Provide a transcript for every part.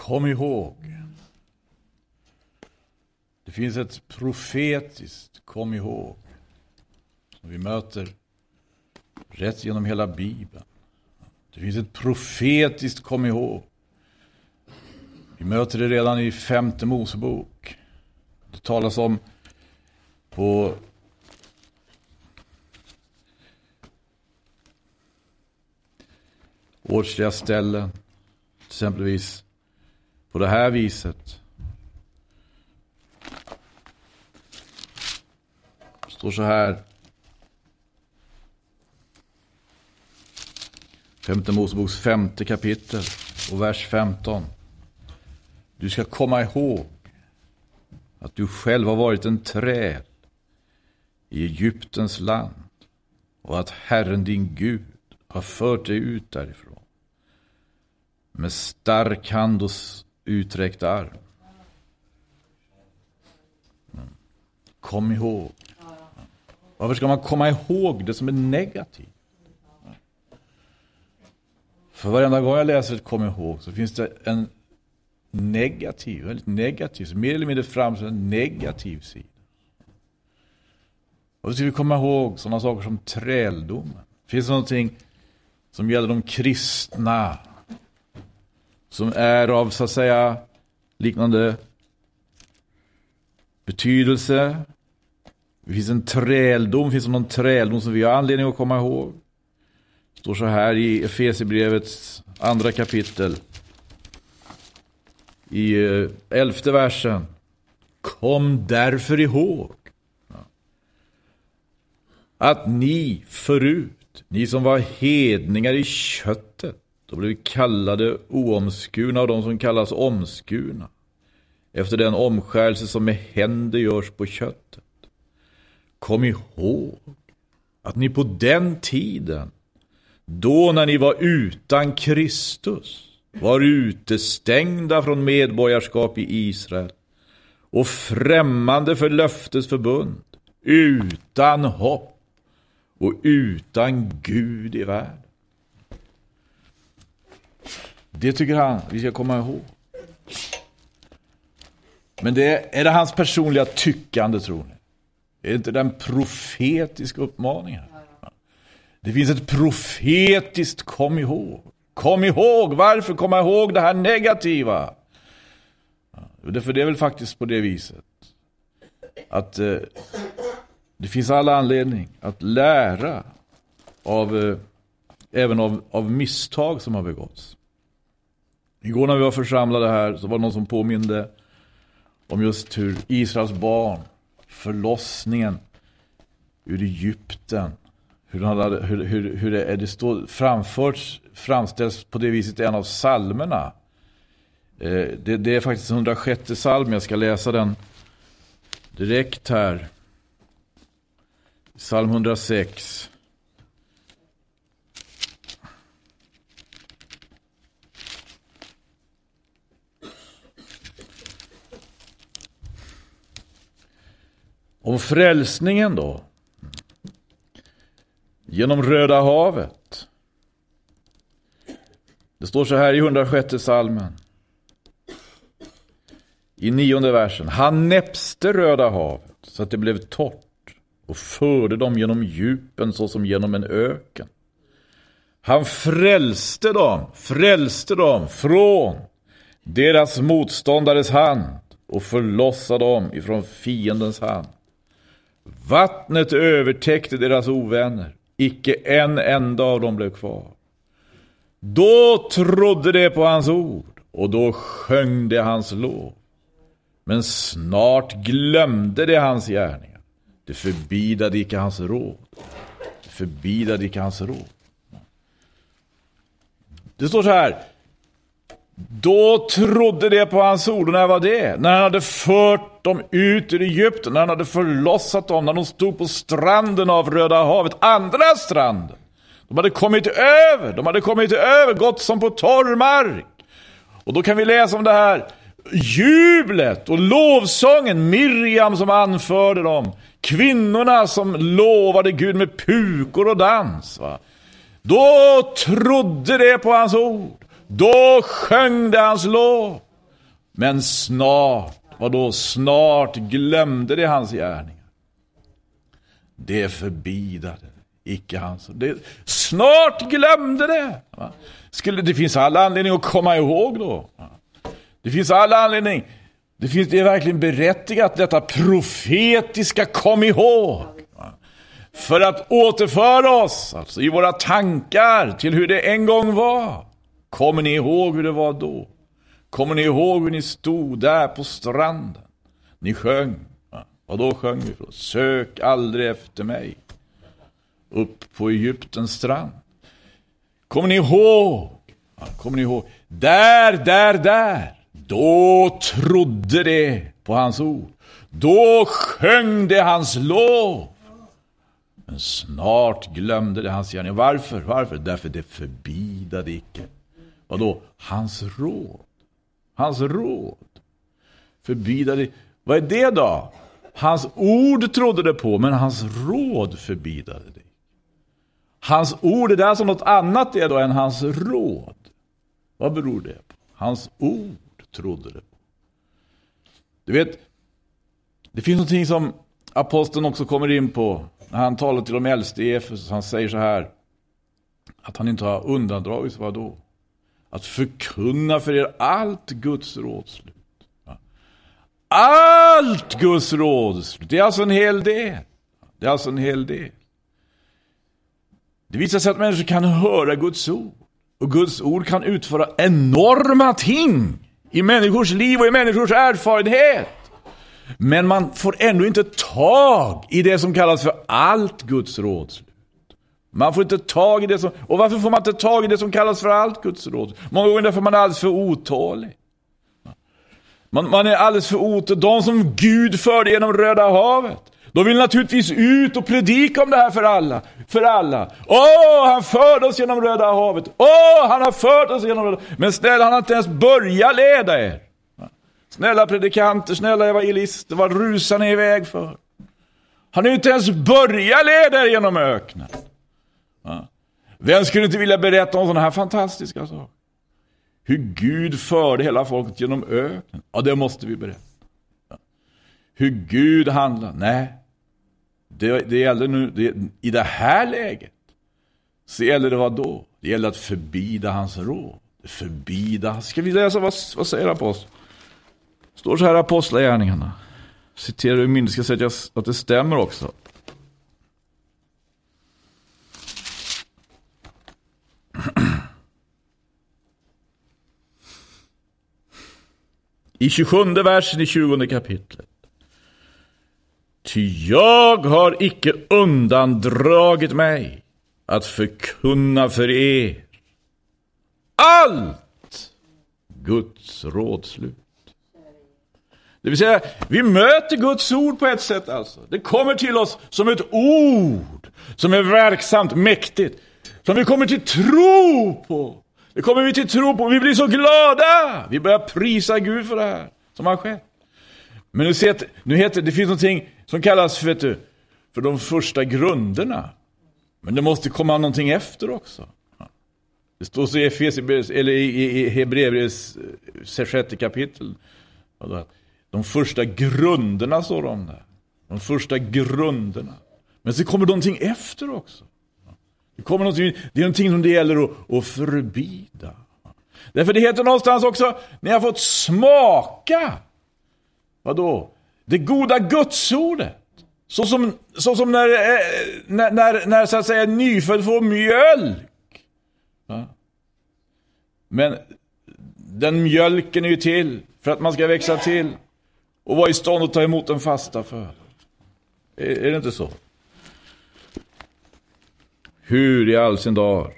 Kom ihåg. Det finns ett profetiskt kom ihåg. Som vi möter rätt genom hela Bibeln. Det finns ett profetiskt kom ihåg. Vi möter det redan i femte Mosebok. Det talas om på årsliga ställen. Exempelvis på det här viset. Det står så här. Femte Moseboks femte kapitel och vers 15. Du ska komma ihåg att du själv har varit en träd i Egyptens land och att Herren din Gud har fört dig ut därifrån med stark hand och uträckt arm. Kom ihåg. Varför ska man komma ihåg det som är negativt? För varenda gång jag läser ett kom ihåg så finns det en negativ, väldigt negativ, mer eller mindre framstår en negativ sida. Och så ska vi komma ihåg sådana saker som träldomen. Finns det någonting som gäller de kristna som är av så att säga liknande betydelse. Det finns en träldom, finns det någon träldom som vi har anledning att komma ihåg. Det står så här i Efesierbrevets andra kapitel. I eh, elfte versen. Kom därför ihåg att ni förut, ni som var hedningar i köttet, då blev vi kallade oomskurna av de som kallas omskurna. Efter den omskärelse som med händer görs på köttet. Kom ihåg att ni på den tiden, då när ni var utan Kristus, var utestängda från medborgarskap i Israel och främmande för löftes förbund, utan hopp och utan Gud i världen. Det tycker han vi ska komma ihåg. Men det är, det hans personliga tyckande tror ni? Är det inte den profetiska uppmaningen? Det finns ett profetiskt kom ihåg. Kom ihåg, varför komma ihåg det här negativa? För det är väl faktiskt på det viset. Att eh, det finns alla anledning att lära av, eh, även av, av misstag som har begåtts. Igår när vi var församlade här så var det någon som påminde om just hur Israels barn, förlossningen ur Egypten, hur, hade, hur, hur, hur det, det står, framförts, framställs på det viset i en av salmerna. Eh, det, det, är faktiskt 106 salm, jag ska läsa den direkt här. Psalm 106. Om frälsningen då? Genom Röda havet. Det står så här i 106 salmen. I nionde versen. Han näpste Röda havet så att det blev torrt och förde dem genom djupen såsom genom en öken. Han frälste dem, frälste dem från deras motståndares hand och förlossade dem ifrån fiendens hand. Vattnet övertäckte deras ovänner. Icke en enda av dem blev kvar. Då trodde de på hans ord och då sjöng de hans lov. Men snart glömde de hans gärningar. Det förbidade icke hans råd. Det förbidade icke hans råd. Det står så här. Då trodde de på hans ord. Och när var det? När han hade fört dem ut ur Egypten. När han hade förlossat dem. När de stod på stranden av Röda havet. Andra stranden. De hade kommit över. De hade kommit över. Gått som på torr mark. Och då kan vi läsa om det här jublet och lovsången. Miriam som anförde dem. Kvinnorna som lovade Gud med pukor och dans. Va? Då trodde de på hans ord. Då sjöng det hans lov. Men snart, vadå, snart glömde de hans gärningar. Det förbidade icke hans. Det, snart glömde det. Skulle, det finns alla anledning att komma ihåg då. Det finns alla anledning. Det, finns, det är verkligen berättigat detta profetiska kom ihåg. För att återföra oss, alltså i våra tankar, till hur det en gång var. Kommer ni ihåg hur det var då? Kommer ni ihåg hur ni stod där på stranden? Ni sjöng. Vad då sjöng vi? För? Sök aldrig efter mig. Upp på Egyptens strand. Kommer ni ihåg? Kommer ni ihåg? Där, där, där. Då trodde det på hans ord. Då sjöng det hans lov. Men snart glömde det hans gärning. Varför? Varför? Därför det förbidade icke. Vadå? Hans råd. Hans råd. Förbidade. Vad är det då? Hans ord trodde det på, men hans råd förbidade det. Hans ord är det alltså något annat är då än hans råd. Vad beror det på? Hans ord trodde det på. Du vet, det finns någonting som aposteln också kommer in på när han talar till de äldste i Efesus. Han säger så här, att han inte har undandragit vad då? Att förkunna för er allt Guds rådslut. Allt Guds rådslut. Det är alltså en hel del. Det är alltså en hel del. Det visar sig att människor kan höra Guds ord. Och Guds ord kan utföra enorma ting i människors liv och i människors erfarenhet. Men man får ändå inte tag i det som kallas för allt Guds rådslut. Man får inte tag i det som... Och varför får man inte tag i det som kallas för allt Guds råd? Många gånger därför man är alldeles för otålig. Man, man är alldeles för otålig. De som Gud förde genom Röda havet. De vill naturligtvis ut och predika om det här för alla. För alla. Åh, han förde oss genom Röda havet. Åh, han har fört oss genom Röda havet. Men snälla, han har inte ens börjat leda er. Snälla predikanter, snälla evangelister, vad rusar ni iväg för? Han har inte ens börjat leda er genom öknen. Vem skulle inte vilja berätta om sådana här fantastiska saker? Hur Gud förde hela folket genom öknen. Ja, det måste vi berätta. Ja. Hur Gud handlade. Nej, det, det gällde nu, det, i det här läget, så gällde det vad då? Det gällde att förbida hans råd. Förbida, ska vi läsa vad, vad säger aposteln? Står så här i apostlagärningarna. Citerar ur minnet, ska säga att det stämmer också. I 27 versen i 20 kapitlet. Ty jag har icke undandragit mig att förkunna för er allt Guds rådslut. Det vill säga, vi möter Guds ord på ett sätt alltså. Det kommer till oss som ett ord som är verksamt, mäktigt. Som vi kommer till tro på. Det kommer vi till tro på. Vi blir så glada. Vi börjar prisa Gud för det här som har skett. Men nu, ser, nu heter det finns någonting som kallas för, vet du, för de första grunderna. Men det måste komma någonting efter också. Det står så i, eller i, i, i Hebreerbrevets eh, sjätte kapitel. De första grunderna står de där. De första grunderna. Men så kommer någonting efter också. Det, kommer någonting, det är någonting som det gäller att, att förbida. Därför det heter någonstans också, ni har fått smaka. Vadå? Det goda gudsordet. Så som, så som när, eh, när, när, när så att säga nyfödd får mjölk. Ja. Men den mjölken är ju till för att man ska växa till och vara i stånd att ta emot den fasta för. Är, är det inte så? Hur i all sin dar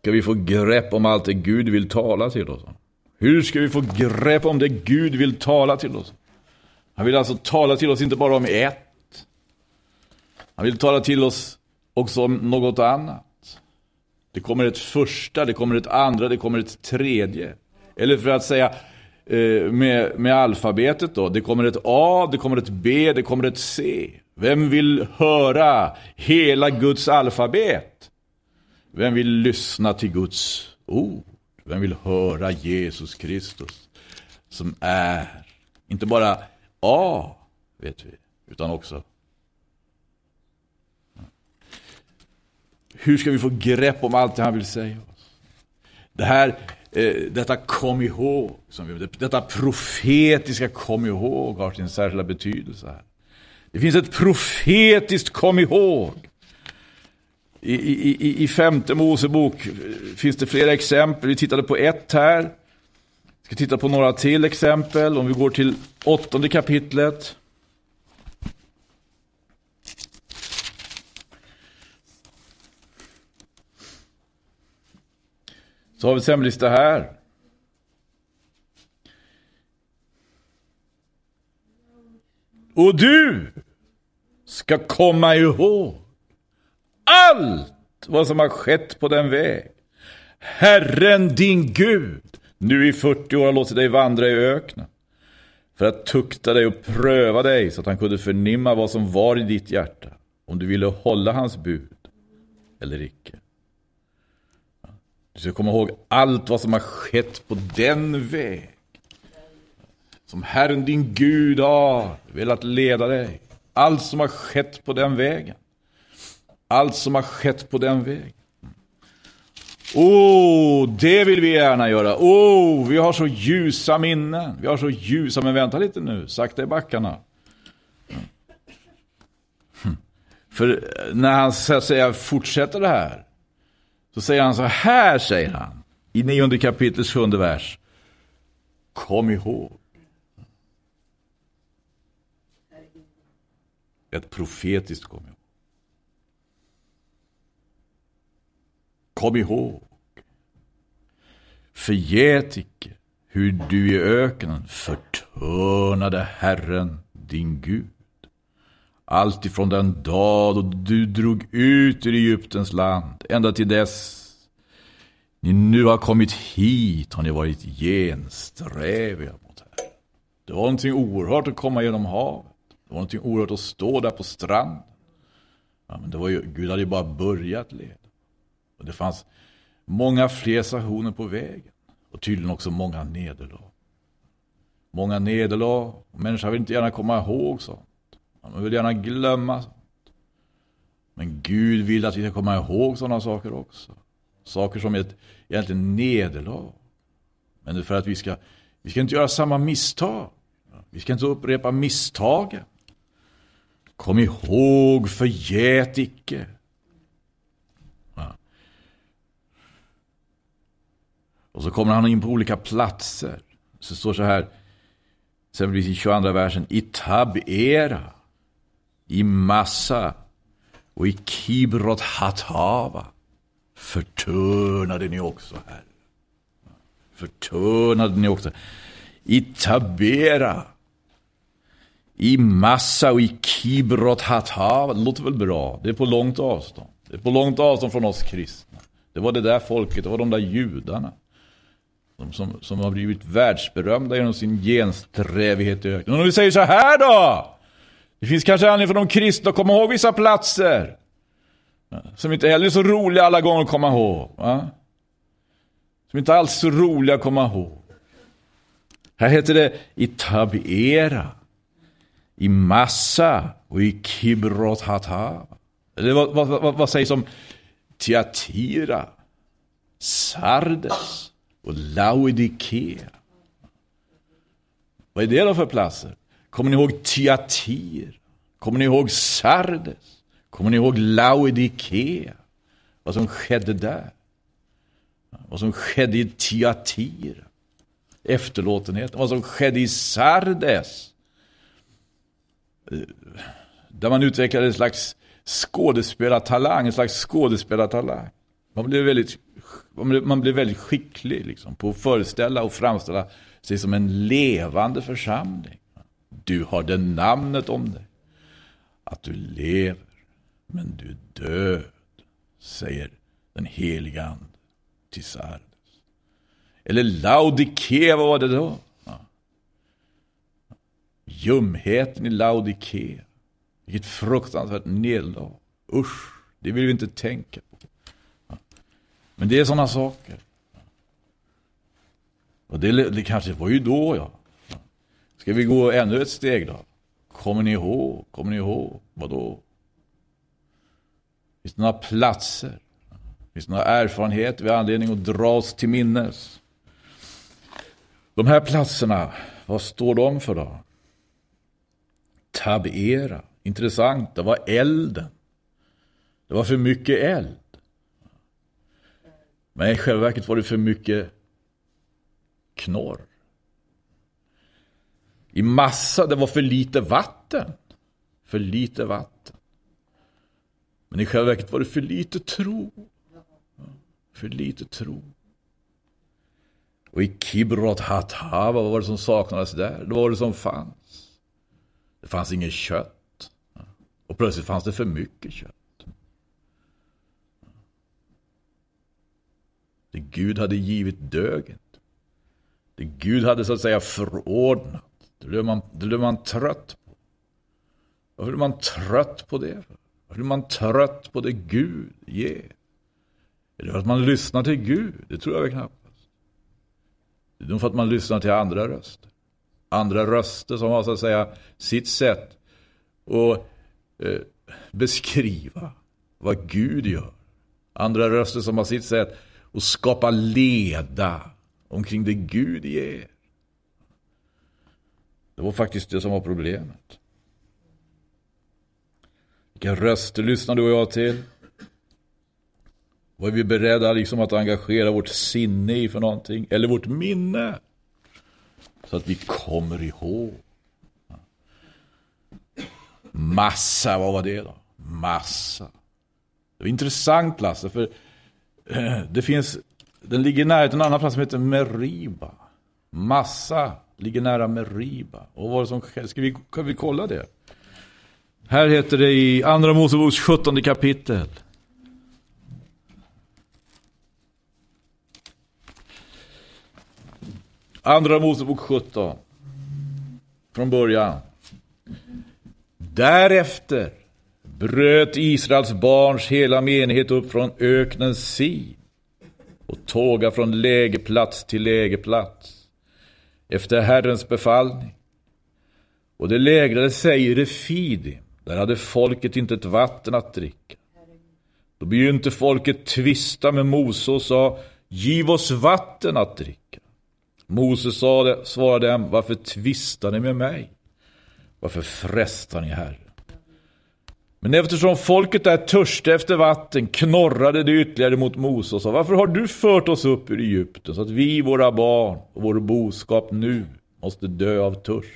ska vi få grepp om allt det Gud vill tala till oss? Hur ska vi få grepp om det Gud vill tala till oss? Han vill alltså tala till oss inte bara om ett. Han vill tala till oss också om något annat. Det kommer ett första, det kommer ett andra, det kommer ett tredje. Eller för att säga eh, med, med alfabetet då. Det kommer ett A, det kommer ett B, det kommer ett C. Vem vill höra hela Guds alfabet? Vem vill lyssna till Guds ord? Vem vill höra Jesus Kristus? som är. Inte bara A, vet vi, utan också Hur ska vi få grepp om allt det han vill säga oss? Det här, eh, detta kom ihåg, som vi, detta profetiska kom ihåg har sin särskilda betydelse här. Det finns ett profetiskt kom ihåg. I, i, I femte Mosebok finns det flera exempel. Vi tittade på ett här. Vi ska titta på några till exempel. Om vi går till åttonde kapitlet. Så har vi exempelvis det här. Och du ska komma ihåg allt vad som har skett på den väg. Herren din Gud nu i 40 år har låtit dig vandra i öknen för att tukta dig och pröva dig så att han kunde förnimma vad som var i ditt hjärta om du ville hålla hans bud eller icke. Du ska komma ihåg allt vad som har skett på den väg som Herren din Gud har velat leda dig. Allt som har skett på den vägen. Allt som har skett på den vägen. Åh, oh, det vill vi gärna göra. Åh, oh, vi har så ljusa minnen. Vi har så ljusa, men vänta lite nu, sakta i backarna. För eh, när han så att säga fortsätter det här, så säger han så här, säger han, i nionde kapitlets sjunde vers. Kom ihåg. Ett profetiskt kom ihåg. Kom ihåg. Förgät icke hur du i öknen förtörnade Herren din Gud. Allt ifrån den dag då du drog ut ur Egyptens land, ända till dess ni nu har kommit hit har ni varit gensträviga mot Herren. Det var någonting oerhört att komma genom havet. Det var någonting oerhört att stå där på stranden. Ja, men det var ju, Gud hade ju bara börjat leda. Och det fanns många fler stationer på vägen. Och tydligen också många nederlag. Många nederlag. Människan människor vill inte gärna komma ihåg sånt. Man vill gärna glömma sånt. Men Gud vill att vi ska komma ihåg sådana saker också. Saker som är ett egentligen nederlag. Men för att vi ska, vi ska inte göra samma misstag. Vi ska inte upprepa misstagen. Kom ihåg, förgät icke. Och så kommer han in på olika platser. Så står så här, exempelvis i 22 versen, i Tabera, i Massa och i Kibrot Hatava förtörnade ni också här. Förtörnade ni också. I Tabera, i Massa och i Kibrot Hatava. Det låter väl bra? Det är på långt avstånd. Det är på långt avstånd från oss kristna. Det var det där folket, det var de där judarna. De som, som har blivit världsberömda genom sin gensträvighet i öknen. Om vi säger så här då! Det finns kanske anledning för de kristna att komma ihåg vissa platser. Som inte heller är så roliga alla gånger att komma ihåg. Va? Som inte alls är så roliga att komma ihåg. Här heter det i Tabiera, i Massa och i Kibrot Hata. Eller vad, vad, vad, vad sägs om Tiatira, Sardes? Och Laodikea. Vad är det då för platser? Kommer ni ihåg Tiatir? Kommer ni ihåg Sardes? Kommer ni ihåg Laodikea? Vad som skedde där? Vad som skedde i Tiatir? Efterlåtenheten. Vad som skedde i Sardes? Eh, där man utvecklade en slags skådespelartalang, en slags skådespelartalang. Man blev väldigt man blir väldigt skicklig liksom, på att föreställa och framställa sig som en levande församling. Du har det namnet om dig. Att du lever, men du är död, säger den heliga ande till Sardes. Eller Laodike, vad var det då? Ja. Ljumheten i Laodike. Vilket fruktansvärt nederlag. Usch, det vill vi inte tänka. Men det är sådana saker. Och det, det kanske var ju då, ja. Ska vi gå ännu ett steg då? Kommer ni ihåg? Kommer ni ihåg? Vadå? Finns det några platser? Finns det några erfarenheter vi har anledning att dra oss till minnes? De här platserna, vad står de för då? Tabera, intressant, det var elden. Det var för mycket eld. Men i själva verket var det för mycket knorr. I massa, det var för lite vatten. För lite vatten. Men i själva verket var det för lite tro. För lite tro. Och i Kibrot Hatava, vad var det som saknades där? Det var det som fanns. Det fanns inget kött. Och plötsligt fanns det för mycket kött. Det Gud hade givit döget. Det Gud hade så att säga förordnat. Det blev man, det blev man trött på. Varför blev man trött på det? Varför blev man trött på det Gud ger? Är det för att man lyssnar till Gud? Det tror jag väl knappast. Det är nog för att man lyssnar till andra röster. Andra röster som har så att säga sitt sätt att eh, beskriva vad Gud gör. Andra röster som har sitt sätt och skapa leda omkring det Gud ger. Det var faktiskt det som var problemet. Vilka röster lyssnar du och jag till? Vad är vi beredda liksom att engagera vårt sinne i för någonting? Eller vårt minne? Så att vi kommer ihåg. Massa, vad var det då? Massa. Det var intressant Lasse, för Eh, det finns, den ligger nära en annan plats som heter Meriba. Massa ligger nära Meriba. Och vad som ska vi, kan vi kolla det? Här heter det i Andra Moseboks 17 kapitel. Andra Mosebok 17. Från början. Därefter bröt Israels barns hela menighet upp från öknen Sin och tåga från lägerplats till lägerplats efter Herrens befallning. Och det lägrade sig i Refidi, där hade folket inte ett vatten att dricka. Då begynte folket tvista med Mose och sa, giv oss vatten att dricka. Mose svarade dem, varför tvistar ni med mig? Varför frestar ni Herren? Men eftersom folket där törste efter vatten knorrade det ytterligare mot Mose och sa Varför har du fört oss upp ur Egypten så att vi, våra barn och vår boskap nu måste dö av törst?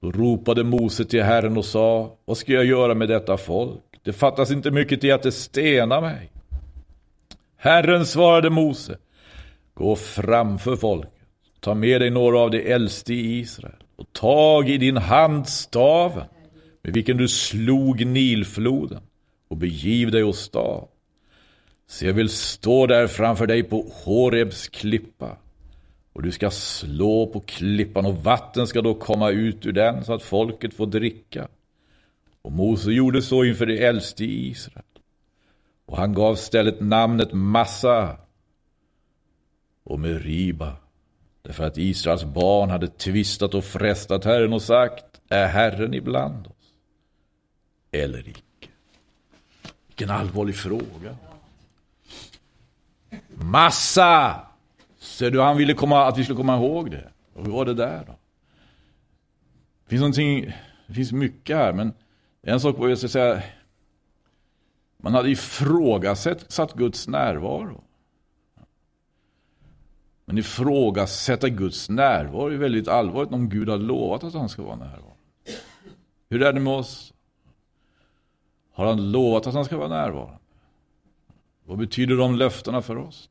Då ropade Mose till Herren och sa Vad ska jag göra med detta folk? Det fattas inte mycket till att det stenar mig. Herren svarade Mose Gå framför folket, ta med dig några av de äldste i Israel och tag i din hand staven med vilken du slog Nilfloden och begiv dig åstad. stad. Jag vill stå där framför dig på Horebs klippa och du ska slå på klippan och vatten ska då komma ut ur den så att folket får dricka. Och Mose gjorde så inför de äldste i Israel. Och han gav stället namnet Massa och Meriba. Därför att Israels barn hade tvistat och frestat Herren och sagt, är Herren ibland oss? Eller icke? Vilken allvarlig fråga. Massa! Ser du, han ville komma, att vi skulle komma ihåg det. Och hur var det där då? Det finns det finns mycket här, men en sak var jag ska säga, man hade ifrågasatt Guds närvaro. Men ifrågasätta Guds närvaro är väldigt allvarligt om Gud har lovat att han ska vara närvarande. Hur är det med oss? Har han lovat att han ska vara närvarande? Vad betyder de löftena för oss?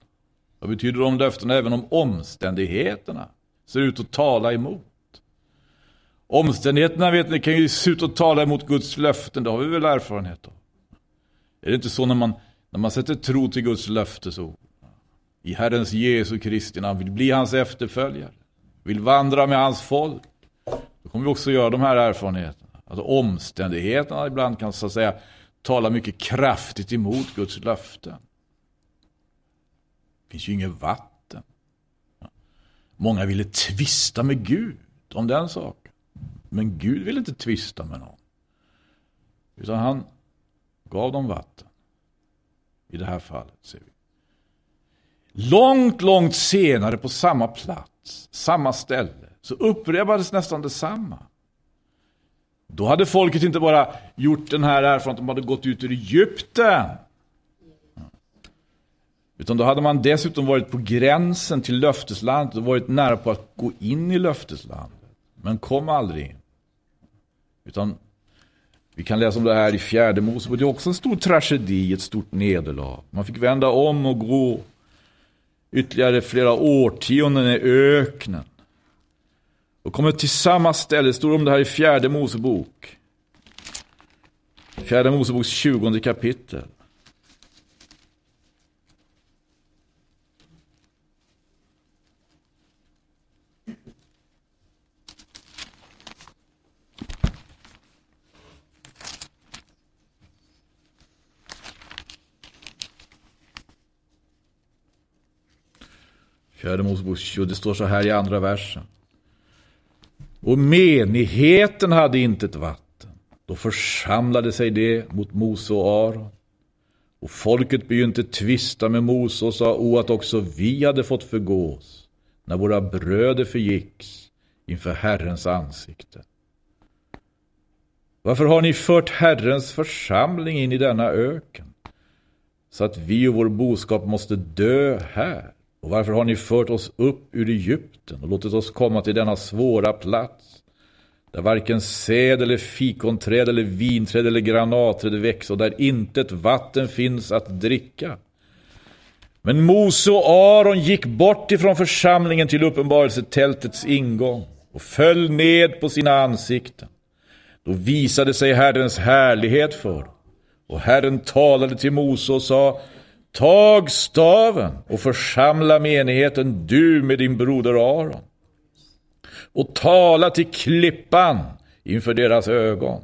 Vad betyder de löftena även om omständigheterna ser ut att tala emot? Omständigheterna vet ni kan ju se ut att tala emot Guds löften, det har vi väl erfarenhet av. Är det inte så när man, när man sätter tro till Guds löftesord? I Herrens Jesu Kristi namn, vill bli hans efterföljare, vill vandra med hans folk. Då kommer vi också göra de här erfarenheterna. Alltså omständigheterna ibland kan så att säga tala mycket kraftigt emot Guds löften. Det finns ju inget vatten. Många ville tvista med Gud. om den saken. Men Gud ville inte tvista med någon. Utan han gav dem vatten. I det här fallet ser vi. Långt, långt senare på samma plats, samma ställe, så upprepades nästan detsamma. Då hade folket inte bara gjort den här erfarenheten, de hade gått ut ur Egypten. Utan då hade man dessutom varit på gränsen till löfteslandet och varit nära på att gå in i löfteslandet. Men kom aldrig in. Utan vi kan läsa om det här i fjärde Mosebok. Det är också en stor tragedi, ett stort nederlag. Man fick vända om och gå ytterligare flera årtionden i öknen. De kommer till samma ställe, det står om det här i fjärde Mosebok. Fjärde Moseboks tjugonde kapitel. Fjärde Mosebok 20, det står så här i andra versen. Och menigheten hade inte ett vatten. Då församlade sig det mot Mose och Aron. Och folket begynte tvista med Mose och sa, o att också vi hade fått förgås när våra bröder förgicks inför Herrens ansikte. Varför har ni fört Herrens församling in i denna öken? Så att vi och vår boskap måste dö här. Och varför har ni fört oss upp ur Egypten och låtit oss komma till denna svåra plats? Där varken säd eller fikonträd eller vinträd eller granatträd växer och där intet vatten finns att dricka. Men Mose och Aron gick bort ifrån församlingen till uppenbarelsetältets ingång och föll ned på sina ansikten. Då visade sig Herrens härlighet för dem. Och Herren talade till Mose och sa Tag staven och församla menigheten du med din broder Aron och tala till klippan inför deras ögon.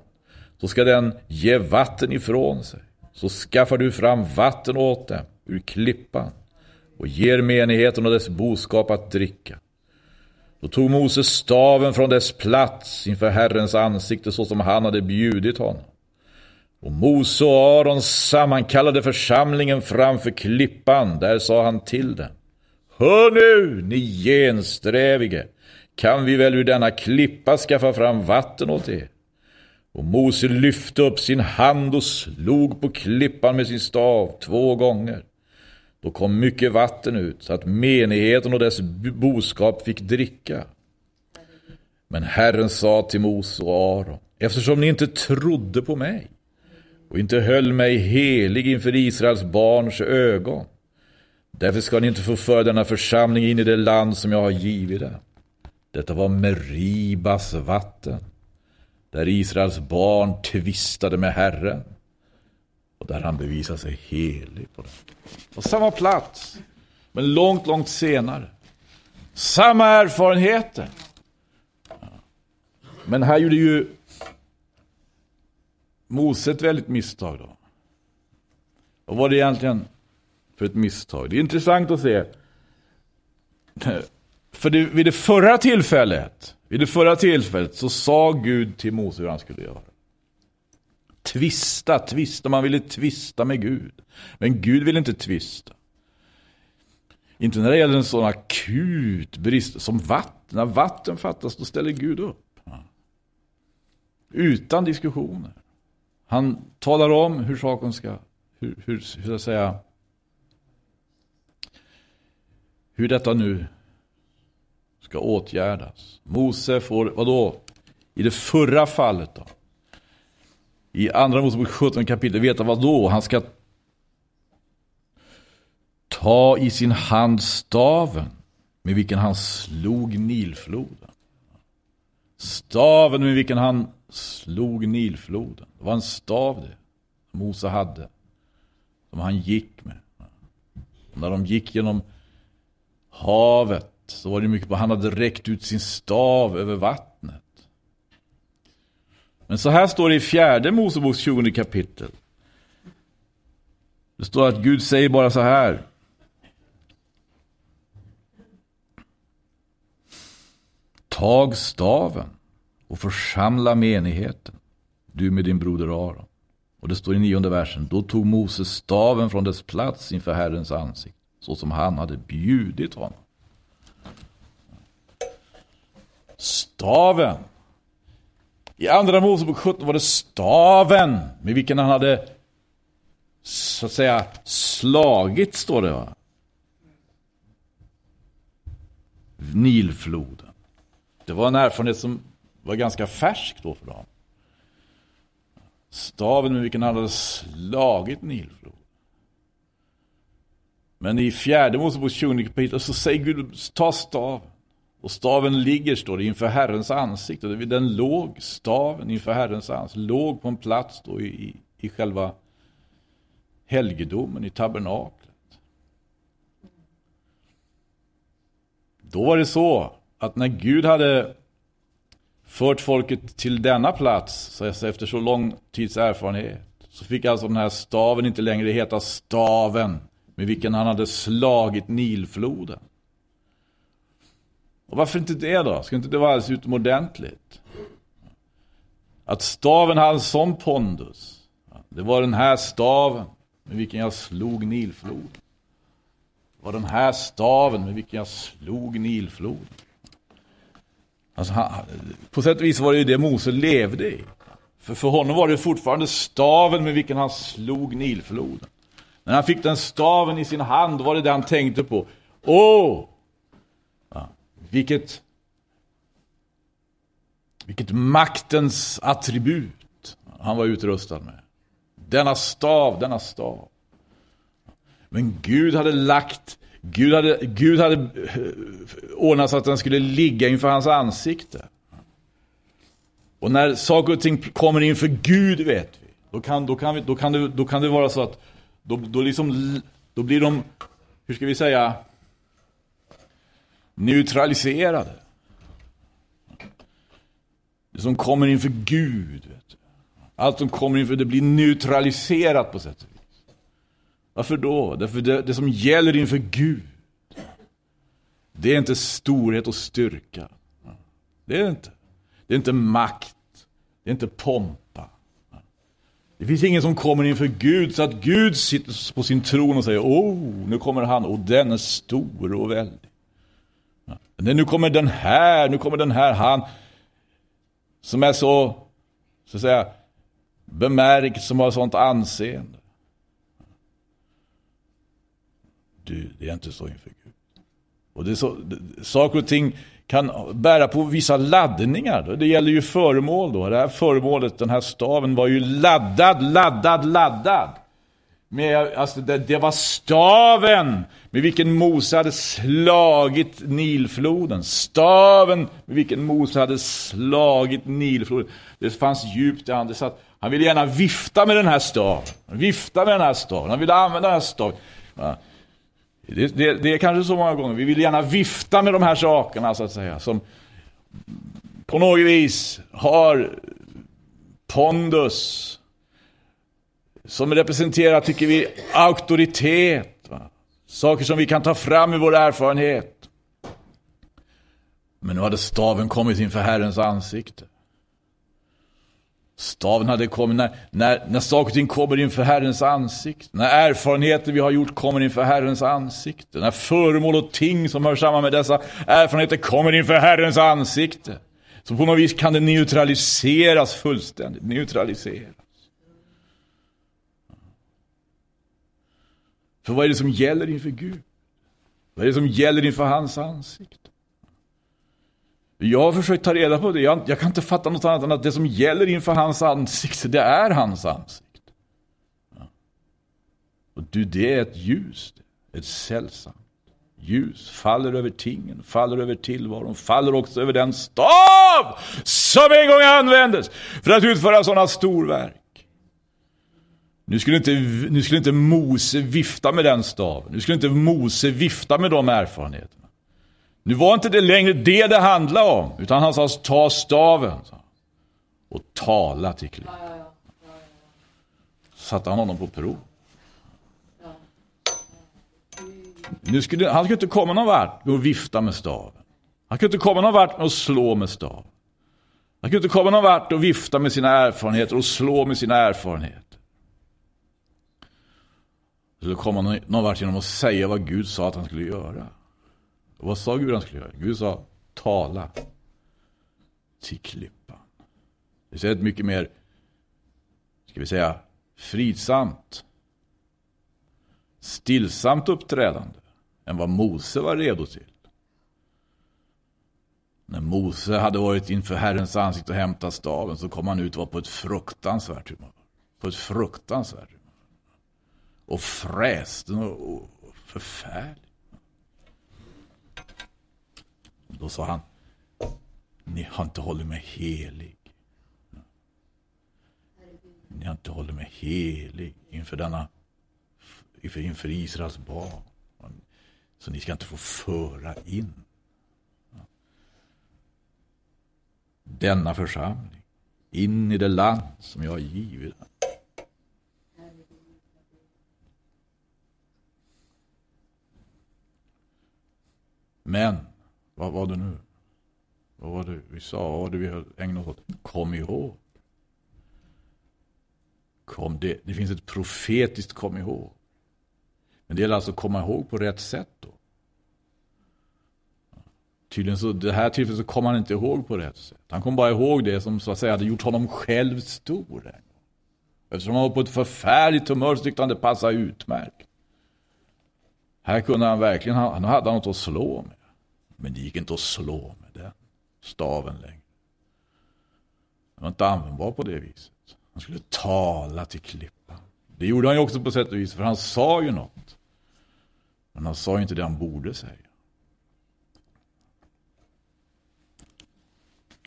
Så ska den ge vatten ifrån sig. Så skaffar du fram vatten åt dem ur klippan och ger menigheten och dess boskap att dricka. Då tog Moses staven från dess plats inför Herrens ansikte så som han hade bjudit honom. Och Mose och Aron sammankallade församlingen framför klippan. Där sa han till dem. Hör nu, ni gensträvige, kan vi väl ur denna klippa skaffa fram vatten åt er? Och Mose lyfte upp sin hand och slog på klippan med sin stav två gånger. Då kom mycket vatten ut så att menigheten och dess boskap fick dricka. Men Herren sa till Mose och Aron, eftersom ni inte trodde på mig och inte höll mig helig inför Israels barns ögon. Därför ska ni inte få föra denna församling in i det land som jag har givit er. Detta var Meribas vatten, där Israels barn tvistade med Herren och där han bevisade sig helig på det. På samma plats, men långt, långt senare. Samma erfarenheter. Men här gjorde ju Mose ett väldigt misstag då. Vad var det egentligen för ett misstag? Det är intressant att se. För det, vid det förra tillfället, vid det förra tillfället så sa Gud till Mose hur han skulle göra. Tvista, tvista, man ville tvista med Gud. Men Gud vill inte tvista. Inte när det gäller en sån akut brist som vatten. När vatten fattas, då ställer Gud upp. Utan diskussioner. Han talar om hur saken ska, hur, hur, hur ska jag säga, hur detta nu ska åtgärdas. Mose får, vadå? I det förra fallet då? I andra Mosebok 17 kapitel, veta vad då? Han ska ta i sin hand staven med vilken han slog Nilfloden. Staven med vilken han slog Nilfloden. Det var en stav det. Som Mose hade. Som han gick med. Och när de gick genom havet så var det mycket på han hade räckt ut sin stav över vattnet. Men så här står det i fjärde Moseboks 20 kapitel. Det står att Gud säger bara så här. tag staven och församla menigheten, du med din broder Aron. Och det står i nionde versen, då tog Moses staven från dess plats inför Herrens ansikte, så som han hade bjudit honom. Staven. I andra Mosebok 17 var det staven med vilken han hade så att säga slagit, står det va? Nilfloden. Det var en erfarenhet som var ganska färsk då för dem. Staven med vilken han hade slagit Nilflod. Men i fjärde Mosebok 20 kapitel så säger Gud, ta staven. Och staven ligger, står det, inför Herrens ansikte. Den låg, staven inför Herrens ansikte, låg på en plats då i, i själva helgedomen, i tabernaklet. Då var det så att när Gud hade fört folket till denna plats, så efter så lång tids erfarenhet, så fick alltså den här staven inte längre heta staven med vilken han hade slagit Nilfloden. Och varför inte det då? Ska inte det vara alldeles utomordentligt? Att staven hade en sån pondus. Det var den här staven med vilken jag slog Nilfloden. Det var den här staven med vilken jag slog Nilfloden. Alltså han, på sätt och vis var det ju det Mose levde i. För, för honom var det fortfarande staven med vilken han slog Nilfloden. När han fick den staven i sin hand var det det han tänkte på. Åh! Ja, vilket, vilket maktens attribut han var utrustad med. Denna stav, denna stav. Men Gud hade lagt Gud hade, Gud hade eh, ordnat så att den skulle ligga inför hans ansikte. Och när saker och ting kommer inför Gud vet vi. Då kan, då kan, vi, då kan, det, då kan det vara så att då, då, liksom, då blir de, hur ska vi säga, neutraliserade. Det som kommer inför Gud. Vet du. Allt som kommer inför det blir neutraliserat på sätt och vis. Varför då? Därför det, det som gäller inför Gud, det är inte storhet och styrka. Det är det inte. Det är inte makt. Det är inte pompa. Det finns ingen som kommer inför Gud så att Gud sitter på sin tron och säger Åh, nu kommer han och den är stor och väldig. Nu kommer den här, nu kommer den här, han som är så, så att säga, bemärkt, som har sånt anseende. Du, det är inte så inför Gud. Och det är så, saker och ting kan bära på vissa laddningar. Det gäller ju föremål då. Det här föremålet, den här staven var ju laddad, laddad, laddad. Med, alltså det, det var staven med vilken Mose hade slagit Nilfloden. Staven med vilken Mose hade slagit Nilfloden. Det fanns djupt i han. Det satt, han ville gärna vifta med den här staven. Vifta med den här staven. Han ville använda den här staven. Ja. Det, det, det, är kanske så många gånger. Vi vill gärna vifta med de här sakerna så att säga. Som på något vis har pondus. Som representerar, tycker vi, auktoritet. Va? Saker som vi kan ta fram i vår erfarenhet. Men nu hade staven kommit inför Herrens ansikte. Staven hade kommit när, när, när saker och ting kommer inför Herrens ansikte. När erfarenheter vi har gjort kommer inför Herrens ansikte. När föremål och ting som hör samman med dessa erfarenheter kommer inför Herrens ansikte. Så på något vis kan det neutraliseras fullständigt. Neutraliseras. För vad är det som gäller inför Gud? Vad är det som gäller inför hans ansikte? Jag har försökt ta reda på det. Jag, jag, kan inte fatta något annat än att det som gäller inför hans ansikte, det är hans ansikte. Ja. Och du, det är ett ljus. Ett sällsamt ljus. Faller över tingen, faller över tillvaron, faller också över den stav som en gång användes för att utföra sådana storverk. Nu skulle, inte, nu skulle inte Mose vifta med den staven. Nu skulle inte Mose vifta med de erfarenheterna. Nu var inte det längre det det handlade om, utan han sa ta staven och tala till Klipp. Satte han honom på prov. Nu skulle, han skulle inte komma någon vart och vifta med staven. Han kunde inte komma någon vart med att slå med stav. Han kunde inte komma någon vart och vifta med sina erfarenheter och slå med sina erfarenheter. Han skulle komma någon vart genom att säga vad Gud sa att han skulle göra. Och vad sa Gud han skulle göra? Gud sa tala till klippan. Det är ett mycket mer, ska vi säga, fridsamt, stillsamt uppträdande än vad Mose var redo till. När Mose hade varit inför Herrens ansikte och hämtat staven så kom han ut och var på ett fruktansvärt humör. På ett fruktansvärt humör. Och fräste och förfärligt. Då sa han, ni har inte hållit mig helig. Ni har inte hållit mig helig inför denna, inför, inför Israels barn. Så ni ska inte få föra in denna församling in i det land som jag har givit den. Men, vad var det nu? Vad var det vi sa? Vad var det vi ägnade oss åt? Kom ihåg. Kom det, det finns ett profetiskt kom ihåg. Men det gäller alltså att komma ihåg på rätt sätt då. Tydligen så, det här tillfället så kom han inte ihåg på rätt sätt. Han kom bara ihåg det som så att säga hade gjort honom själv stor. Eftersom han var på ett förfärligt humör så tyckte han det passade utmärkt. Här kunde han verkligen, han hade något att slå med. Men det gick inte att slå med den staven längre. Den var inte användbar på det viset. Han skulle tala till klippan. Det gjorde han ju också på sätt och vis, för han sa ju något. Men han sa ju inte det han borde säga.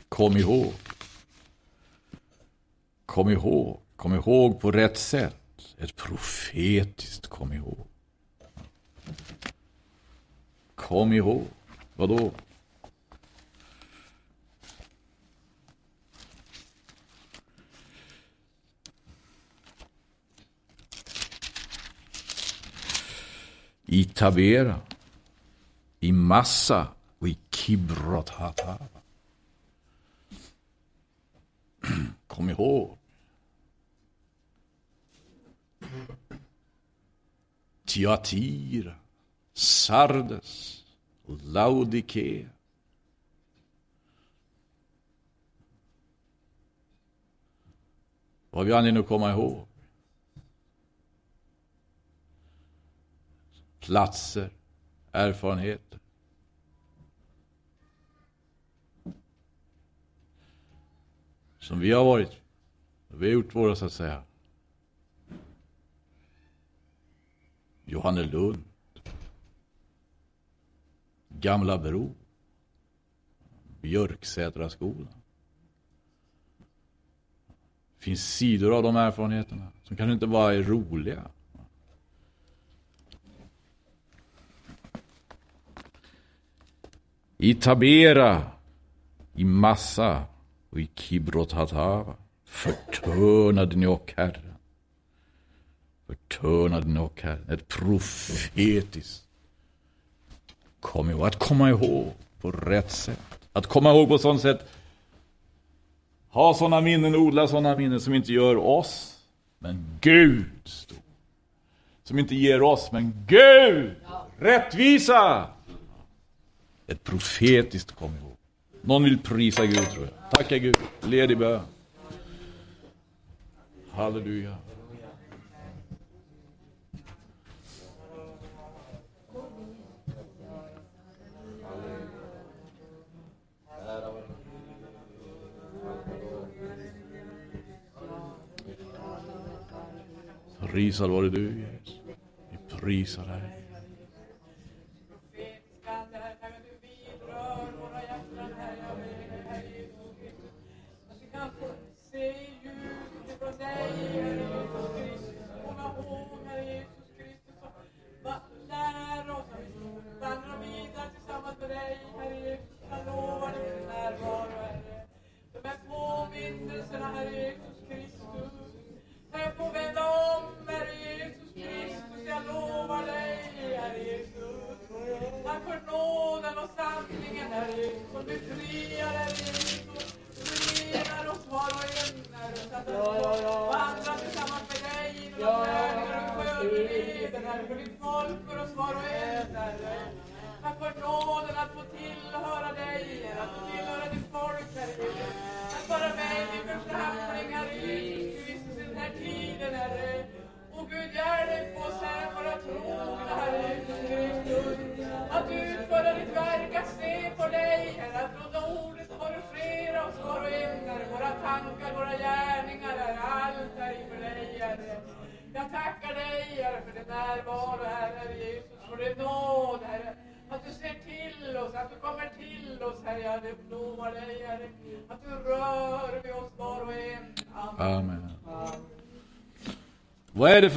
Kom ihåg. Kom ihåg. Kom ihåg på rätt sätt. Ett profetiskt kom ihåg. Kom ihåg. Vadå? I Tavera, i Massa och i Kibrot Hatava. Kom ihåg. Tiatira, Sardes och Laodikea. Vad har vi anledning att komma ihåg? Platser, erfarenheter. som vi har varit. Vi har gjort våra, så att säga. Johannelund. Gamla Bro. Björksätraskolan. Det finns sidor av de erfarenheterna som kanske inte bara är roliga. I Tabera, i Massa, och i Kibrot Hatava förtörnade ni och Herren. Förtörnade ni och Herren. Ett profetiskt. Kom ihåg. Att komma ihåg på rätt sätt. Att komma ihåg på sånt sätt. Ha sådana minnen, odla sådana minnen som inte gör oss, men Gud stor. Som inte ger oss, men Gud! Rättvisa! Ett profetiskt kom ihåg. Någon vill prisa Gud tror jag. Tacka Gud. Led i bön. Halleluja. Prisad vare du Jesus. Vi prisar dig.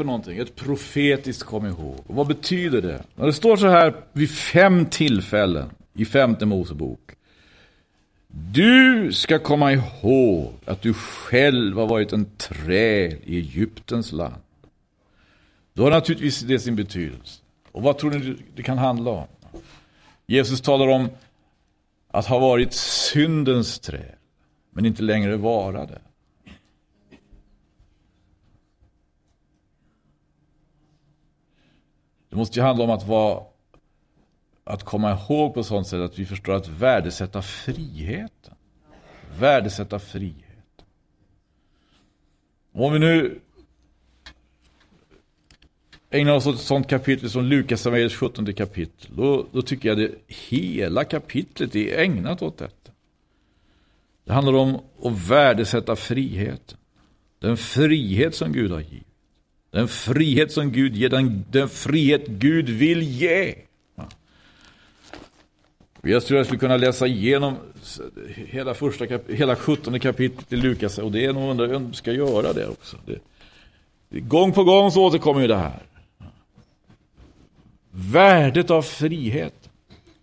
För någonting? Ett profetiskt kom ihåg. Och vad betyder det? När det står så här vid fem tillfällen i femte Mosebok. Du ska komma ihåg att du själv har varit en träl i Egyptens land. Då har naturligtvis det sin betydelse. Och vad tror ni det kan handla om? Jesus talar om att ha varit syndens träd, men inte längre vara det. Det måste ju handla om att vara att komma ihåg på sånt sätt att vi förstår att värdesätta friheten. Värdesätta friheten. Om vi nu ägnar oss åt ett sånt kapitel som Lukas evangeliets 17 kapitel, då, då tycker jag det hela kapitlet är ägnat åt detta. Det handlar om att värdesätta friheten. Den frihet som Gud har givit. Den frihet som Gud ger, den, den frihet Gud vill ge. Jag tror jag skulle kunna läsa igenom hela, första kap hela 17 kapitlet i Lukas och det är nog undrar om jag ska göra det också. Det, gång på gång så återkommer ju det här. Värdet av frihet.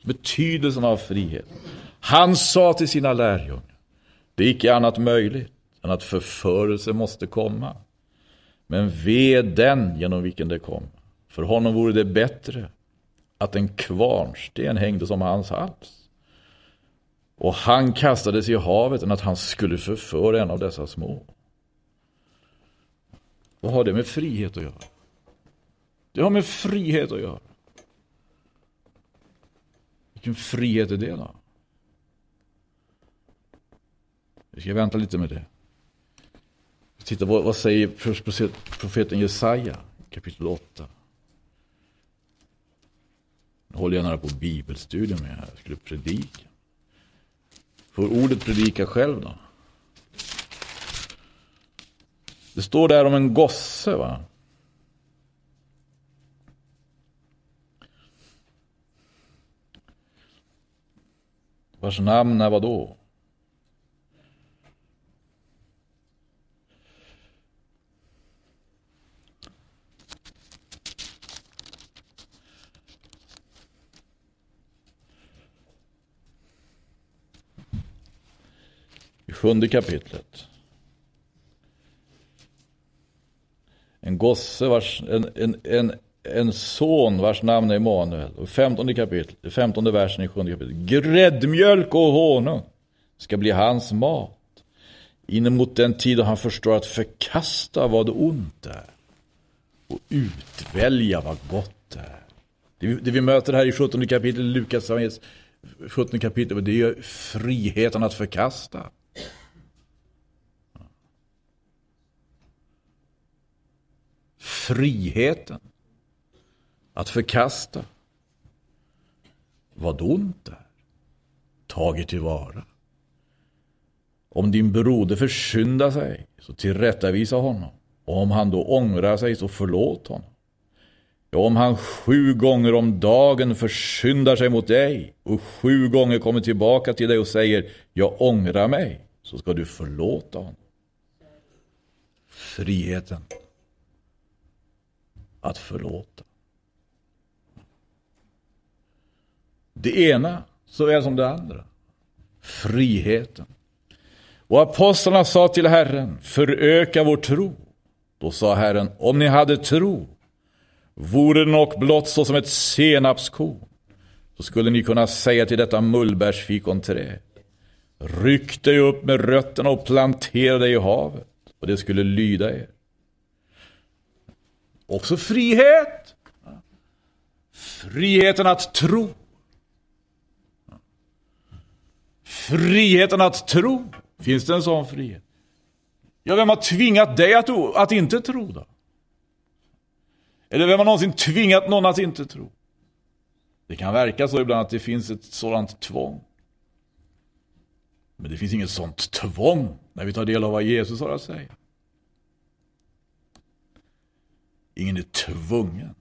Betydelsen av frihet. Han sa till sina lärjungar. Det är icke annat möjligt än att förförelse måste komma. Men ve den genom vilken det kom. För honom vore det bättre att en kvarnsten hängde som hans hals. Och han kastades i havet än att han skulle förföra en av dessa små. Vad har det med frihet att göra? Det har med frihet att göra. Vilken frihet är det då? Vi ska vänta lite med det. Titta, vad, vad säger profeten Jesaja kapitel 8? Nu håller jag nära på bibelstudium med här. Jag skulle predika. Får ordet predika själv då? Det står där om en gosse va? Vars namn är vadå? Sjunde kapitlet. En gosse vars, en, en, en, en son vars namn är Emanuel. Och femtonde kapitlet, femtonde versen i sjunde kapitlet. Gräddmjölk och honung ska bli hans mat. Inemot den tid då han förstår att förkasta vad ont är. Och utvälja vad gott är. Det, det vi möter här i 17 kapitlet, Lukas 17 kapitlet, det är friheten att förkasta. Friheten att förkasta vad ont är, tagit tillvara. Om din broder försyndar sig, så tillrättavisa honom. Och om han då ångrar sig, så förlåt honom. Ja, om han sju gånger om dagen försyndar sig mot dig och sju gånger kommer tillbaka till dig och säger jag ångrar mig, så ska du förlåta honom. Friheten att förlåta. Det ena såväl som det andra. Friheten. Och apostlarna sa till Herren, föröka vår tro. Då sa Herren, om ni hade tro, vore den och blott så som ett senapskorn, så skulle ni kunna säga till detta mullbärsfikonträd, ryck dig upp med rötterna och plantera dig i havet, och det skulle lyda er. Också frihet. Friheten att tro. Friheten att tro. Finns det en sån frihet? Ja, vem har tvingat dig att, att inte tro då? Eller vem har någonsin tvingat någon att inte tro? Det kan verka så ibland att det finns ett sådant tvång. Men det finns inget sådant tvång när vi tar del av vad Jesus har att säga. Ingen är tvungen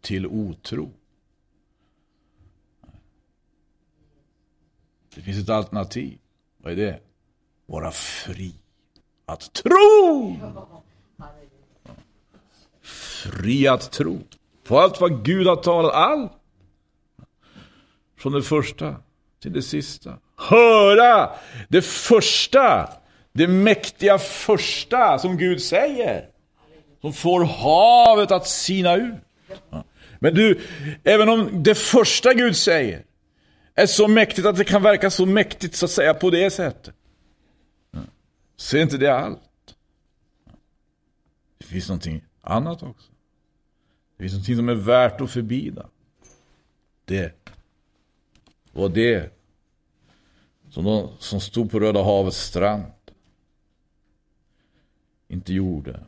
till otro. Det finns ett alternativ. Vad är det? Vara fri att tro! Fri att tro. På allt vad Gud har talat, allt. Från det första till det sista. Höra det första, det mäktiga första som Gud säger. Som får havet att sina ut. Men du, även om det första Gud säger är så mäktigt att det kan verka så mäktigt så att säga på det sättet. Så är inte det allt. Det finns någonting annat också. Det finns någonting som är värt att förbida. Det var det som, de, som stod på Röda havets strand inte gjorde.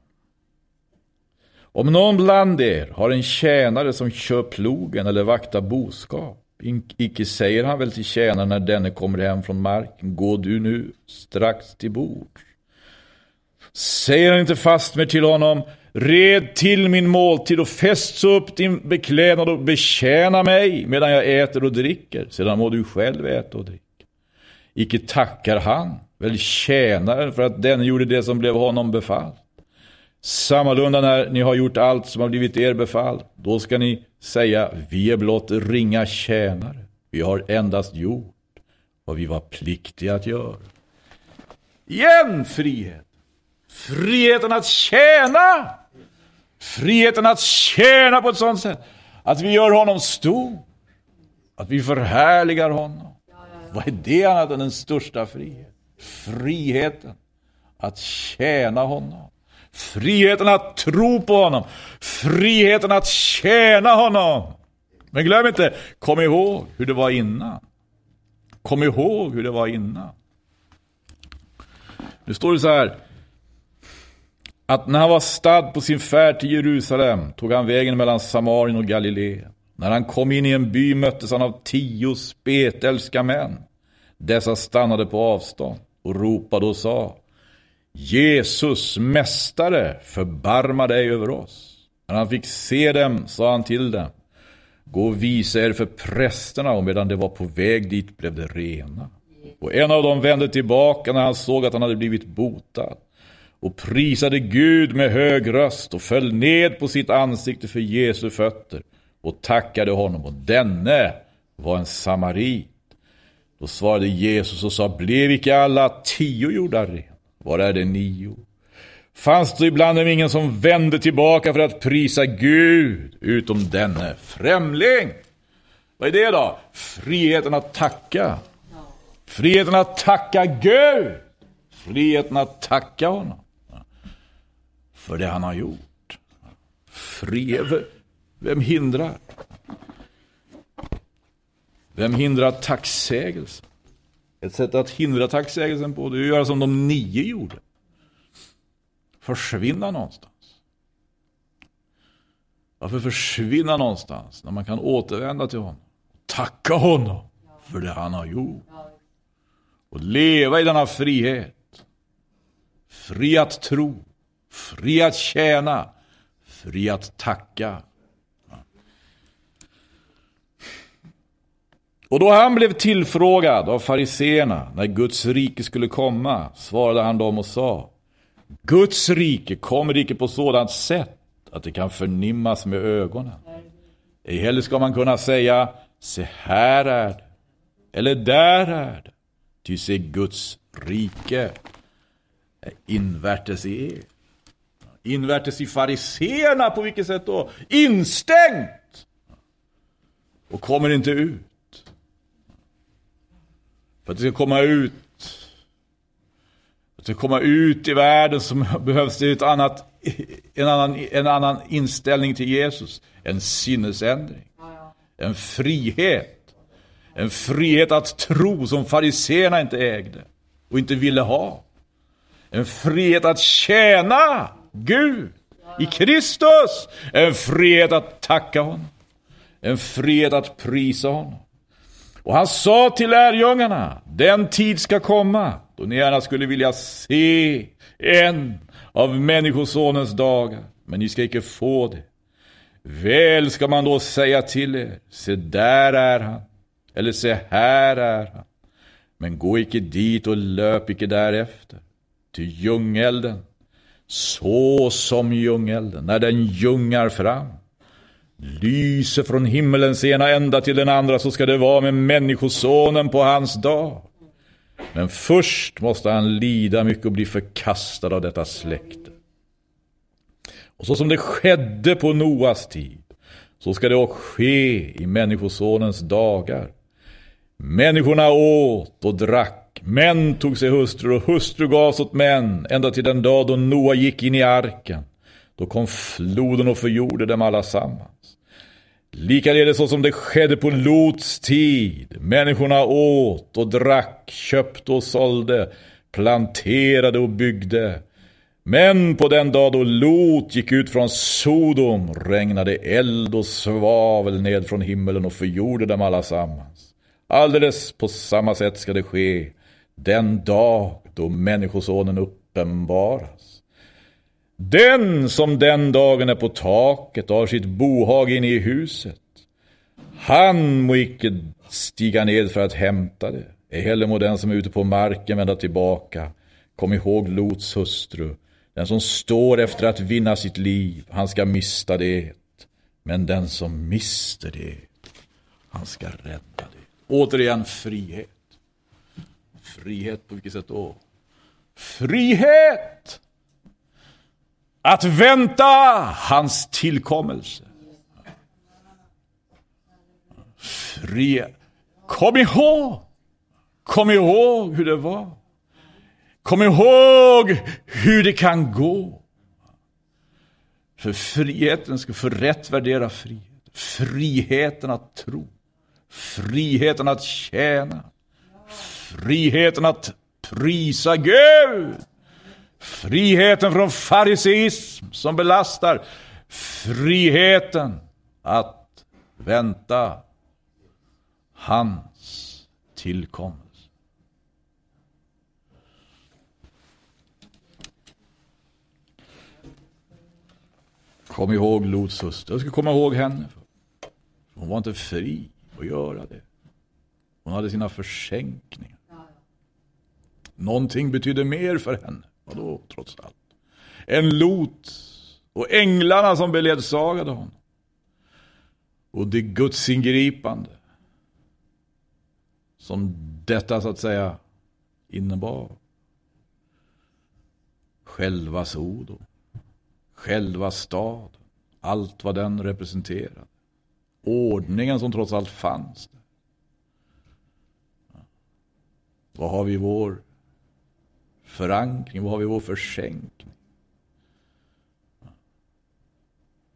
Om någon bland er har en tjänare som kör plogen eller vaktar boskap, icke säger han väl till tjänaren när denne kommer hem från marken, gå du nu strax till bord. Säger han inte fastmer till honom, red till min måltid och fäst så upp din beklädnad och betjäna mig medan jag äter och dricker, sedan må du själv äta och dricka. Icke tackar han, väl tjänaren för att den gjorde det som blev honom befallt. Sammalunda när ni har gjort allt som har blivit er befall. då ska ni säga, vi är blott ringa tjänare. Vi har endast gjort vad vi var pliktiga att göra. Igen frihet! Friheten att tjäna! Friheten att tjäna på ett sådant sätt att vi gör honom stor. Att vi förhärligar honom. Vad är det annat än den största friheten? Friheten att tjäna honom. Friheten att tro på honom. Friheten att tjäna honom. Men glöm inte, kom ihåg hur det var innan. Kom ihåg hur det var innan. Nu står det så här. Att när han var stad på sin färd till Jerusalem tog han vägen mellan Samarien och Galileen. När han kom in i en by möttes han av tio spetälska män. Dessa stannade på avstånd och ropade och sa Jesus, mästare, förbarma dig över oss. När han fick se dem sa han till dem Gå och visa er för prästerna och medan de var på väg dit blev de rena. Och en av dem vände tillbaka när han såg att han hade blivit botad och prisade Gud med hög röst och föll ned på sitt ansikte för Jesu fötter och tackade honom och denne var en samarit. Då svarade Jesus och sa, blev icke alla tio gjorda rena? Var är det nio? Fanns det ibland dem ingen som vände tillbaka för att prisa Gud, utom denne främling? Vad är det då? Friheten att tacka. Friheten att tacka Gud. Friheten att tacka honom. För det han har gjort. Frihet. Vem hindrar? Vem hindrar tacksägelsen? Ett sätt att hindra tacksägelsen på det är att göra som de nio gjorde. Försvinna någonstans. Varför försvinna någonstans när man kan återvända till honom? Tacka honom för det han har gjort. Och leva i denna frihet. Fri att tro, fri att tjäna, fri att tacka. Och då han blev tillfrågad av fariseerna när Guds rike skulle komma svarade han dem och sa Guds rike kommer icke på sådant sätt att det kan förnimmas med ögonen. Ej heller ska man kunna säga se här är det eller där är det. Ty se Guds rike är invärtes i er. Invärtes i fariseerna på vilket sätt då? Instängt! Och kommer inte ut. För att det ska komma ut att det ska komma ut i världen så behövs det ett annat, en, annan, en annan inställning till Jesus. En sinnesändring. En frihet. En frihet att tro som fariseerna inte ägde och inte ville ha. En frihet att tjäna Gud i Kristus. En frihet att tacka honom. En frihet att prisa honom. Och han sa till lärjungarna, den tid ska komma då ni gärna skulle vilja se en av Människosonens dagar, men ni ska icke få det. Väl ska man då säga till er, se där är han, eller se här är han. Men gå icke dit och löp icke därefter. Ty ljungelden, så som ljungelden, när den ljungar fram, lyser från himmelens ena ända till den andra, så ska det vara med Människosonen på hans dag. Men först måste han lida mycket och bli förkastad av detta släkte. Och så som det skedde på Noas tid, så ska det också ske i Människosonens dagar. Människorna åt och drack, män tog sig hustrur och hustru gavs åt män, ända till den dag då Noa gick in i arken. Då kom floden och förgjorde dem allasammans. Likaledes så som det skedde på Lots tid. Människorna åt och drack, köpte och sålde, planterade och byggde. Men på den dag då Lot gick ut från Sodom regnade eld och svavel ned från himmelen och förgjorde dem allasammans. Alldeles på samma sätt ska det ske den dag då Människosonen uppenbaras. Den som den dagen är på taket och har sitt bohag inne i huset, han må icke stiga ned för att hämta det. Ej heller må den som är ute på marken vända tillbaka. Kom ihåg Lots hustru. Den som står efter att vinna sitt liv, han ska mista det. Men den som mister det, han ska rädda det. Återigen frihet. Frihet på vilket sätt då? Frihet! Att vänta hans tillkommelse. Fri. Kom ihåg! Kom ihåg hur det var. Kom ihåg hur det kan gå. För friheten ska få rätt värdera frihet. Friheten att tro. Friheten att tjäna. Friheten att prisa Gud. Friheten från fariseism som belastar. Friheten att vänta hans tillkommelse. Kom ihåg Lots hustru. Jag ska komma ihåg henne. Hon var inte fri att göra det. Hon hade sina försänkningar. Någonting betydde mer för henne. Vadå, trots allt? En Lot och änglarna som beledsagade honom. Och det Guds ingripande som detta så att säga innebar. Själva Sodom, själva stad, allt vad den representerade. Ordningen som trots allt fanns där. Vad har vi i vår förankring? Vad har vi vår försänkning?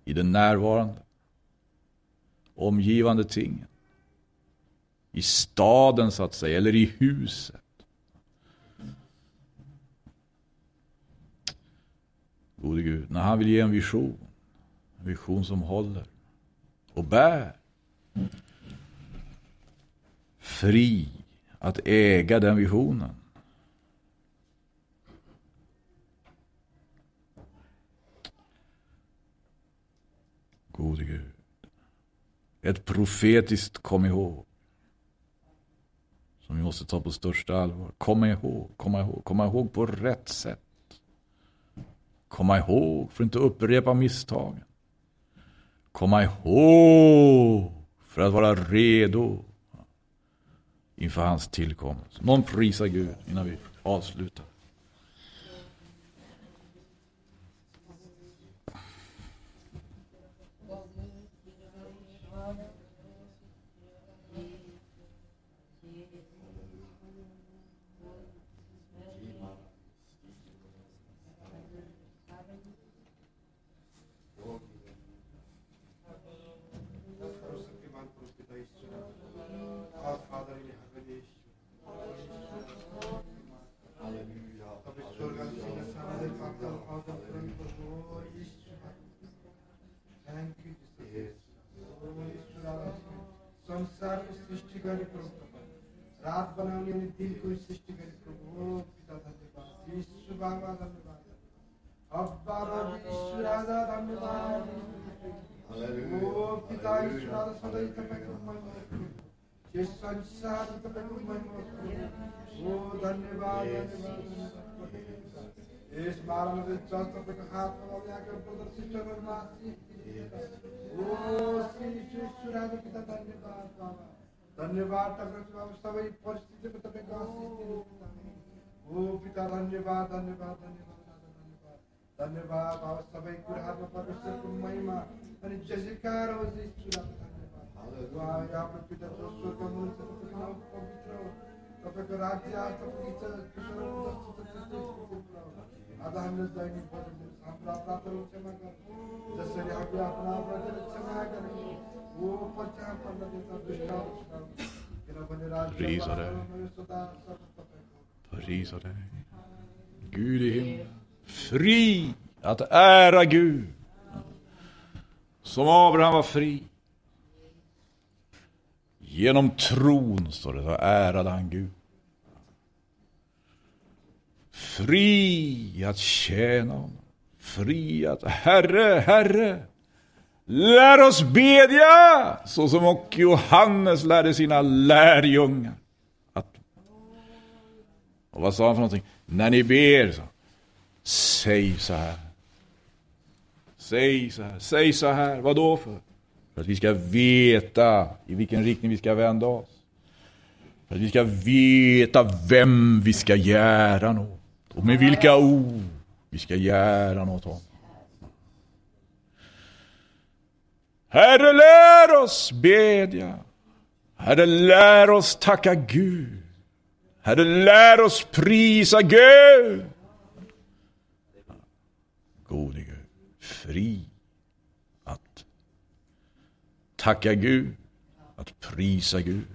I den närvarande, omgivande tingen. I staden så att säga, eller i huset. Gode Gud, när han vill ge en vision, en vision som håller och bär. Fri att äga den visionen. Gode Gud. Ett profetiskt kom ihåg. Som vi måste ta på största allvar. Komma ihåg, komma ihåg, komma ihåg på rätt sätt. Komma ihåg för att inte upprepa misstagen. Komma ihåg för att vara redo inför hans tillkommelse. Någon prisar Gud innan vi avslutar. आप बनाने वाले दिल को सृष्टि करे प्रभु। पिता धन्यवाद। विश्व बाबा धन्यवाद। अब्बा रब ईश्वर आजा धन्यवाद। ओ पिता ईश्वर आजा सदैव तपाईँको महिमा यो संसार तपाईँको महिमा ओ धन्यवाद यस बारेमा चर्च तपाईँको हातमा ल्याएको प्रदर्शित गर्नु ओ श्री ईश्वर आजा पिता धन्यवाद बाबा। धन्यवाद तपाईँको बाबा सबै परिस्थितिमा तपाईँको आशिष दिनुहोस्। पिता धन्यवाद धन्यवाद धन्यवाद धन्यवाद बाबा सबै कुराहरूमा परमेश्वरको महिमा अनि जयकार होस् आफ्नो पिता जो स्वर्गमा हुनुहुन्छ पवित्र तपाईँको राज्य आज आज हामीले दैनिक भोजन हाम्रो अपराधहरू क्षमा गर्नु जसरी हामीले आफ्ना अपराधहरू क्षमा गर्ने Prisa dig. Prisa dig. Gud i himlen. Fri att ära Gud. Som Abraham var fri. Genom tron, står det, så ärade han Gud. Fri att tjäna honom. Fri att... Herre, Herre! Lär oss bedja, så som och Johannes lärde sina lärjungar. Att och vad sa han för någonting? När ni ber, så, säg så här. Säg så här, säg så här. Vad då för? För att vi ska veta i vilken riktning vi ska vända oss. För att vi ska veta vem vi ska göra något. Och med vilka ord vi ska göra något om. Herre, lär oss bedja. Herre, lär oss tacka Gud. Herre, lär oss prisa Gud. Gode Gud, fri att tacka Gud, att prisa Gud.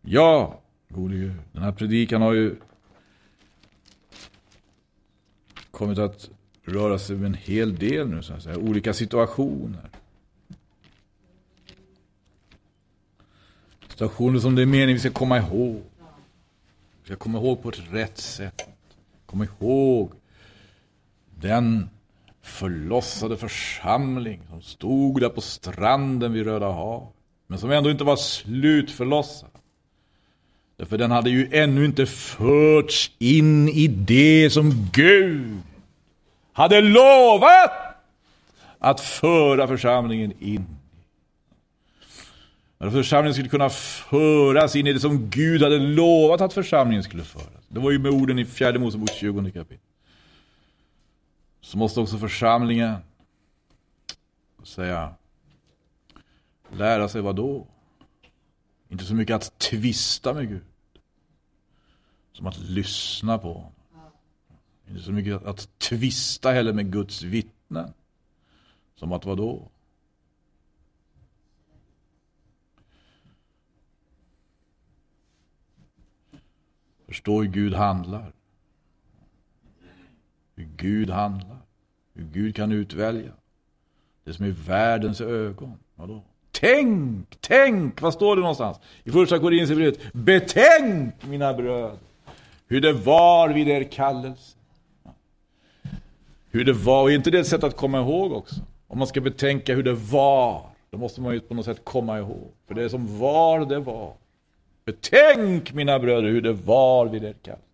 Ja, gode Gud, den här predikan har ju kommit att röra sig med en hel del nu, så att säga. Olika situationer. Situationer som det är meningen vi ska komma ihåg. Vi ska komma ihåg på ett rätt sätt. Komma ihåg den förlossade församling som stod där på stranden vid Röda hav. Men som ändå inte var slutförlossad. Därför den hade ju ännu inte förts in i det som Gud hade lovat att föra församlingen in. Att församlingen skulle kunna föras in i det som Gud hade lovat att församlingen skulle föras. Det var ju med orden i fjärde Mosebok 20 kapitel. Så måste också församlingen säga lära sig vad då? Inte så mycket att tvista med Gud. Som att lyssna på honom. Inte så mycket att, att tvista heller med Guds vittnen. Som att vadå? Förstå hur Gud handlar. Hur Gud handlar. Hur Gud kan utvälja. Det som är världens ögon. Vadå? Tänk, tänk! Vad står det någonstans? I första Korinthierbrevet. Betänk mina bröder. Hur det var vid er kallelse. Hur det var, och är inte det ett sätt att komma ihåg också? Om man ska betänka hur det var, då måste man ju på något sätt komma ihåg. För det som var, det var. Betänk mina bröder hur det var vid er kallelse.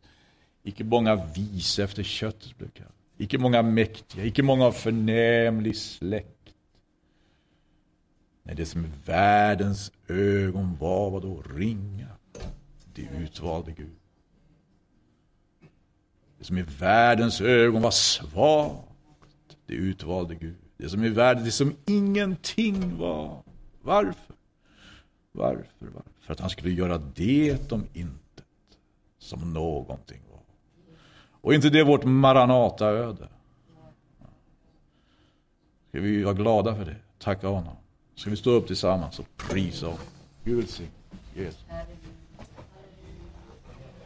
Icke många vis efter köttet blev kallade. Icke många mäktiga, icke många av förnämlig släkt. Nej, det som i världens ögon var, vad då? Ringa. Det utvalde Gud. Det som i världens ögon var svagt, det utvalde Gud. Det som i världen, det som ingenting var. Varför? Varför? Varför? För att han skulle göra det om intet som någonting var. Och inte det vårt Maranata-öde? Ska vi vara glada för det? Tacka honom. Ska vi stå upp tillsammans och prisa honom? Gud välsigne Jesus.